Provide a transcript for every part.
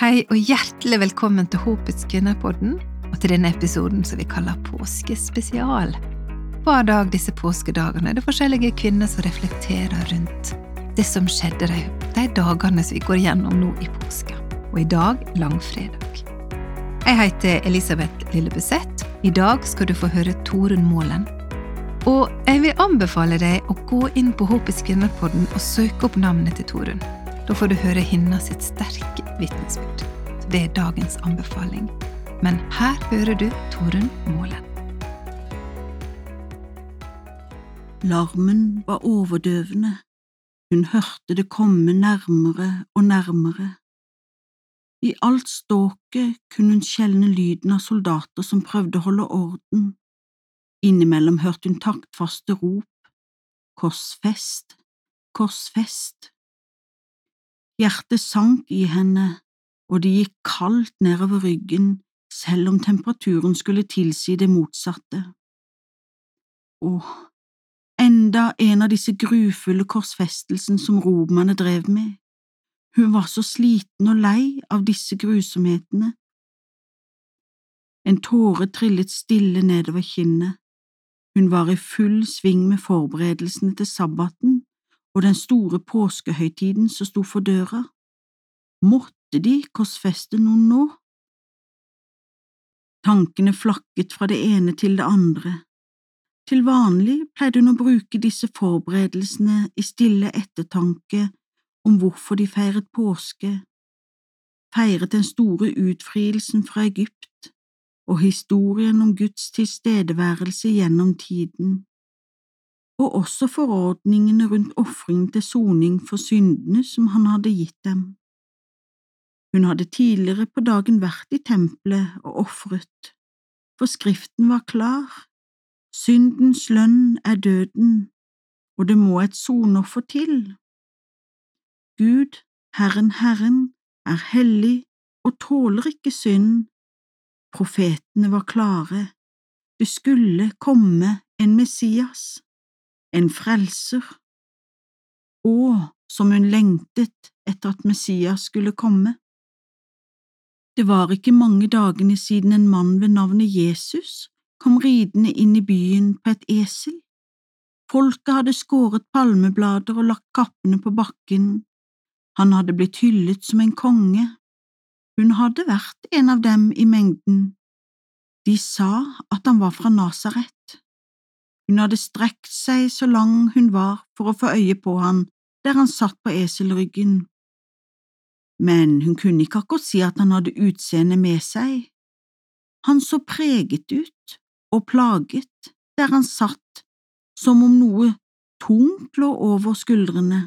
Hei og hjertelig velkommen til Håpets kvinnepodden, og til denne episoden som vi kaller Påskespesial. Hver dag disse påskedagene er det forskjellige kvinner som reflekterer rundt det som skjedde de, de dagene som vi går gjennom nå i påska, og i dag langfredag. Jeg heter Elisabeth Lillebuseth. I dag skal du få høre Torunn Målen. Og jeg vil anbefale deg å gå inn på Håpets kvinnepodden og søke opp navnet til Torunn. Da får du høre hennes sitt sterke vitnesbyrd. Det er dagens anbefaling. Men her hører du Torunn Målen. Larmen var overdøvende. Hun hørte det komme nærmere og nærmere. I alt ståket kunne hun skjelne lyden av soldater som prøvde å holde orden. Innimellom hørte hun taktfaste rop. Korsfest, korsfest. Hjertet sank i henne, og det gikk kaldt nedover ryggen selv om temperaturen skulle tilsi det motsatte. Åh, enda en av disse grufulle korsfestelsene som romerne drev med. Hun var så sliten og lei av disse grusomhetene. En tåre trillet stille nedover kinnet. Hun var i full sving med forberedelsene til sabbaten og den store påskehøytiden som sto for døra. Måtte de korsfeste noen nå? Tankene flakket fra det ene til det andre. Til vanlig pleide hun å bruke disse forberedelsene i stille ettertanke om hvorfor de feiret påske, feiret den store utfrielsen fra Egypt og historien om Guds tilstedeværelse gjennom tiden og også forordningene rundt ofring til soning for syndene som han hadde gitt dem. Hun hadde tidligere på dagen vært i tempelet og ofret, for Skriften var klar, syndens lønn er døden, og det må et sonoffer til. Gud, Herren Herren, er hellig og tåler ikke synd. Profetene var klare, det skulle komme en Messias en frelser, og som hun lengtet etter at Messias skulle komme. Det var ikke mange dagene siden en mann ved navnet Jesus kom ridende inn i byen på et esel. Folket hadde skåret palmeblader og lagt kappene på bakken. Han hadde blitt hyllet som en konge. Hun hadde vært en av dem i mengden. De sa at han var fra Nasaret. Hun hadde strekt seg så lang hun var for å få øye på han der han satt på eselryggen, men hun kunne ikke akkurat si at han hadde utseendet med seg. Han så preget ut og plaget der han satt, som om noe tungt lå over skuldrene.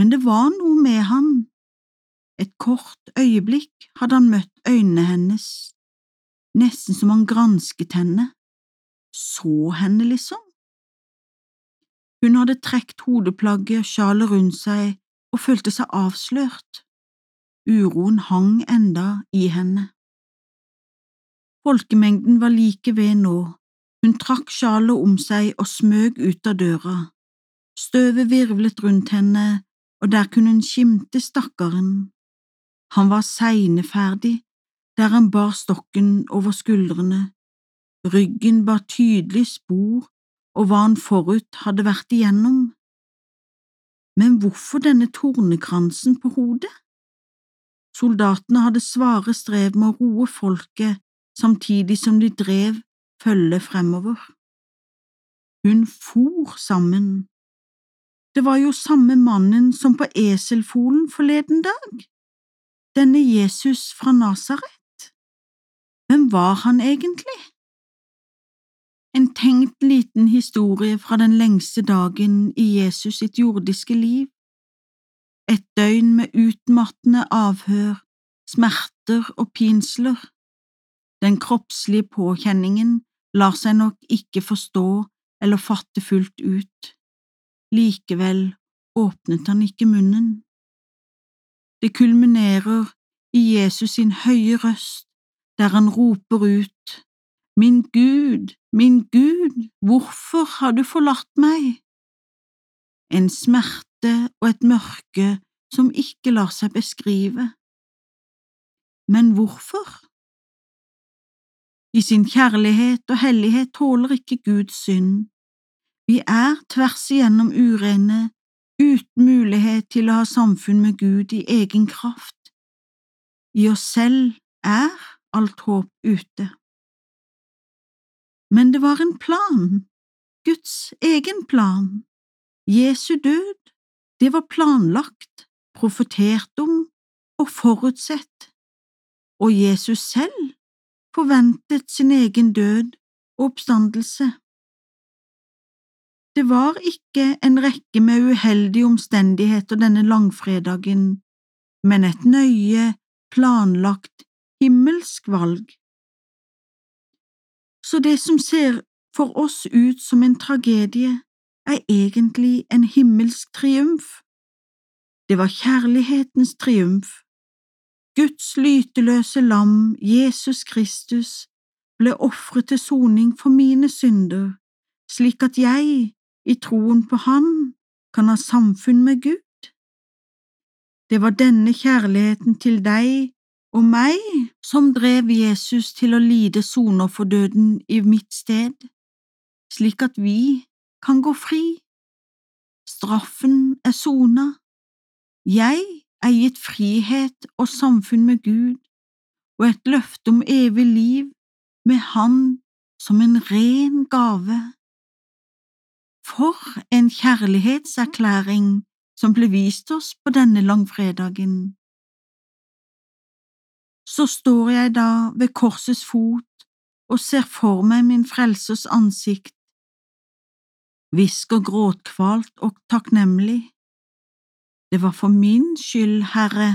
Men det var noe med han. Et kort øyeblikk hadde han møtt øynene hennes, nesten som han gransket henne så henne, liksom. Hun hadde trukket hodeplagget og sjalet rundt seg og følte seg avslørt. Uroen hang enda i henne. Folkemengden var like ved nå. Hun trakk sjalet om seg og smøg ut av døra. Støvet virvlet rundt henne, og der kunne hun skimte stakkaren. Han var seineferdig der han bar stokken over skuldrene, Ryggen bar tydelig spor og hva han forut hadde vært igjennom. Men hvorfor denne tornekransen på hodet? Soldatene hadde svare strev med å roe folket samtidig som de drev følge fremover. Hun for sammen. Det var jo samme mannen som på eselfolen forleden dag, denne Jesus fra Nasaret. Hvem var han egentlig? En tenkt liten historie fra den lengste dagen i Jesus sitt jordiske liv. Et døgn med utmattende avhør, smerter og pinsler. Den kroppslige påkjenningen lar seg nok ikke forstå eller fatte fullt ut. Likevel åpnet han ikke munnen. Det kulminerer i Jesus sin høye røst, der han roper ut Min Gud, min Gud, hvorfor har du forlatt meg? En smerte og et mørke som ikke lar seg beskrive. Men hvorfor? I sin kjærlighet og hellighet tåler ikke Gud synd. Vi er tvers igjennom urene, uten mulighet til å ha samfunn med Gud i egen kraft. I oss selv er alt håp ute. Men det var en plan, Guds egen plan. Jesu død, det var planlagt, profetert om og forutsett, og Jesus selv forventet sin egen død og oppstandelse. Det var ikke en rekke med uheldige omstendigheter denne langfredagen, men et nøye, planlagt, himmelsk valg. Så det som ser for oss ut som en tragedie, er egentlig en himmelsk triumf. Det var kjærlighetens triumf. Guds lyteløse lam, Jesus Kristus, ble ofret til soning for mine synder, slik at jeg, i troen på Han, kan ha samfunn med Gud. Det var denne kjærligheten til deg og meg som drev Jesus til å lide soner for døden i mitt sted, slik at vi kan gå fri. Straffen er sona. Jeg er gitt frihet og samfunn med Gud og et løfte om evig liv med Han som en ren gave. For en kjærlighetserklæring som ble vist oss på denne langfredagen. Så står jeg da ved korsets fot og ser for meg min frelsers ansikt hvisker gråtkvalt og takknemlig. Det var for min skyld, Herre.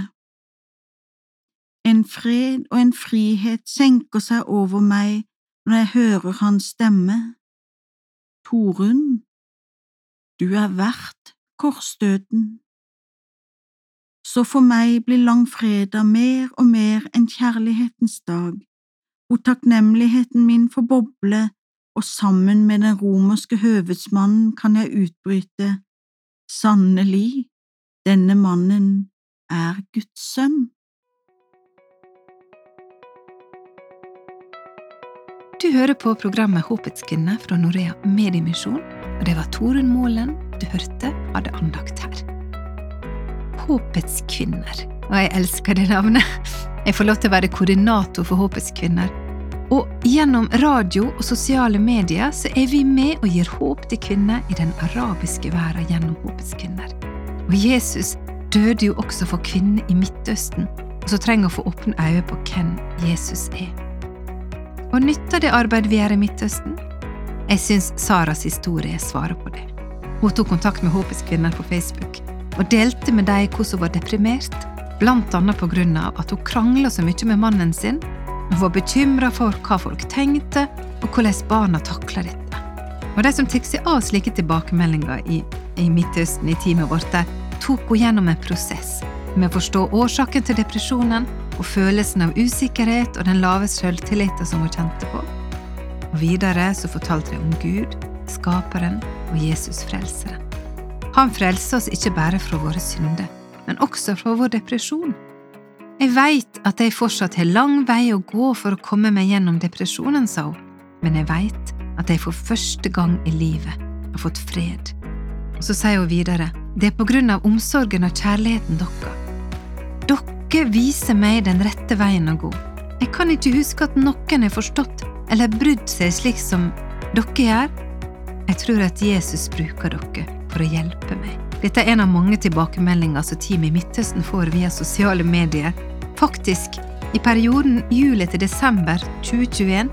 En fred og en frihet senker seg over meg når jeg hører hans stemme. Torunn, du er verdt korsdøden. Så for meg blir langfredag mer og mer en kjærlighetens dag, hvor takknemligheten min får boble og sammen med den romerske høvedsmannen kan jeg utbryte, sannelig, denne mannen er Guds sønn. Du hører på programmet Håpets kvinne fra Norea Mediemisjon, og det var Torunn Målen du hørte hadde andakt her. Håpets kvinner, og jeg elsker det navnet. Jeg får lov til å være koordinator for Håpets kvinner og gjennom radio og sosiale medier så er vi med og gir håp til kvinner i den arabiske verden gjennom Håpets kvinner. Og Jesus døde jo også for kvinner i Midtøsten, og så trenger å få åpne øye på hvem Jesus er. Og nytter det arbeidet vi gjør i Midtøsten? Jeg syns Saras historie svarer på det. Hun tok kontakt med Håpets kvinner på Facebook og delte med dem hvordan hun var deprimert, grunn av at hun krangla så mye med mannen sin hun var bekymra for hva folk tenkte, og hvordan barna takla dette. Og De som tok seg av slike tilbakemeldinger i, i Midtøsten i teamet vårt, der tok hun gjennom en prosess med å forstå årsaken til depresjonen og følelsen av usikkerhet og den lave selvtilliten som hun kjente på. Og Videre så fortalte de om Gud, Skaperen og Jesus Frelseren. Han frelser oss ikke bare fra våre synder, men også fra vår depresjon. Jeg veit at jeg fortsatt har lang vei å gå for å komme meg gjennom depresjonen, sa hun, men jeg veit at jeg for første gang i livet har fått fred. Og så sier hun videre, det er på grunn av omsorgen og kjærligheten dere. Dere viser meg den rette veien å gå. Jeg kan ikke huske at noen har forstått eller brydd seg slik som dere gjør. Jeg tror at Jesus bruker dere for å hjelpe meg. Dette er en av mange tilbakemeldinger som teamet i Midtøsten får via sosiale medier. Faktisk, i perioden juli til desember 2021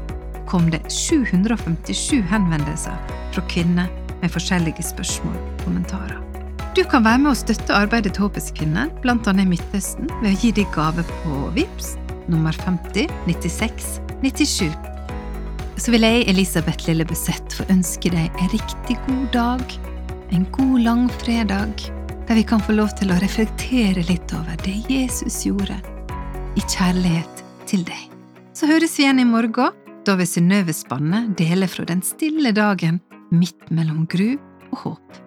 kom det 757 henvendelser fra kvinner med forskjellige spørsmål og kommentarer. Du kan være med å støtte arbeidet til Håpets kvinner, annet i Midtøsten, ved å gi deg gave på VIPS nummer 50 96 97. Så vil jeg, Elisabeth Lille Beseth, få ønske deg en riktig god dag en god langfredag der vi kan få lov til å reflektere litt over det Jesus gjorde, i kjærlighet til deg. Så høres vi igjen i morgen, da vil Synnøve Spanne dele fra den stille dagen midt mellom gru og håp.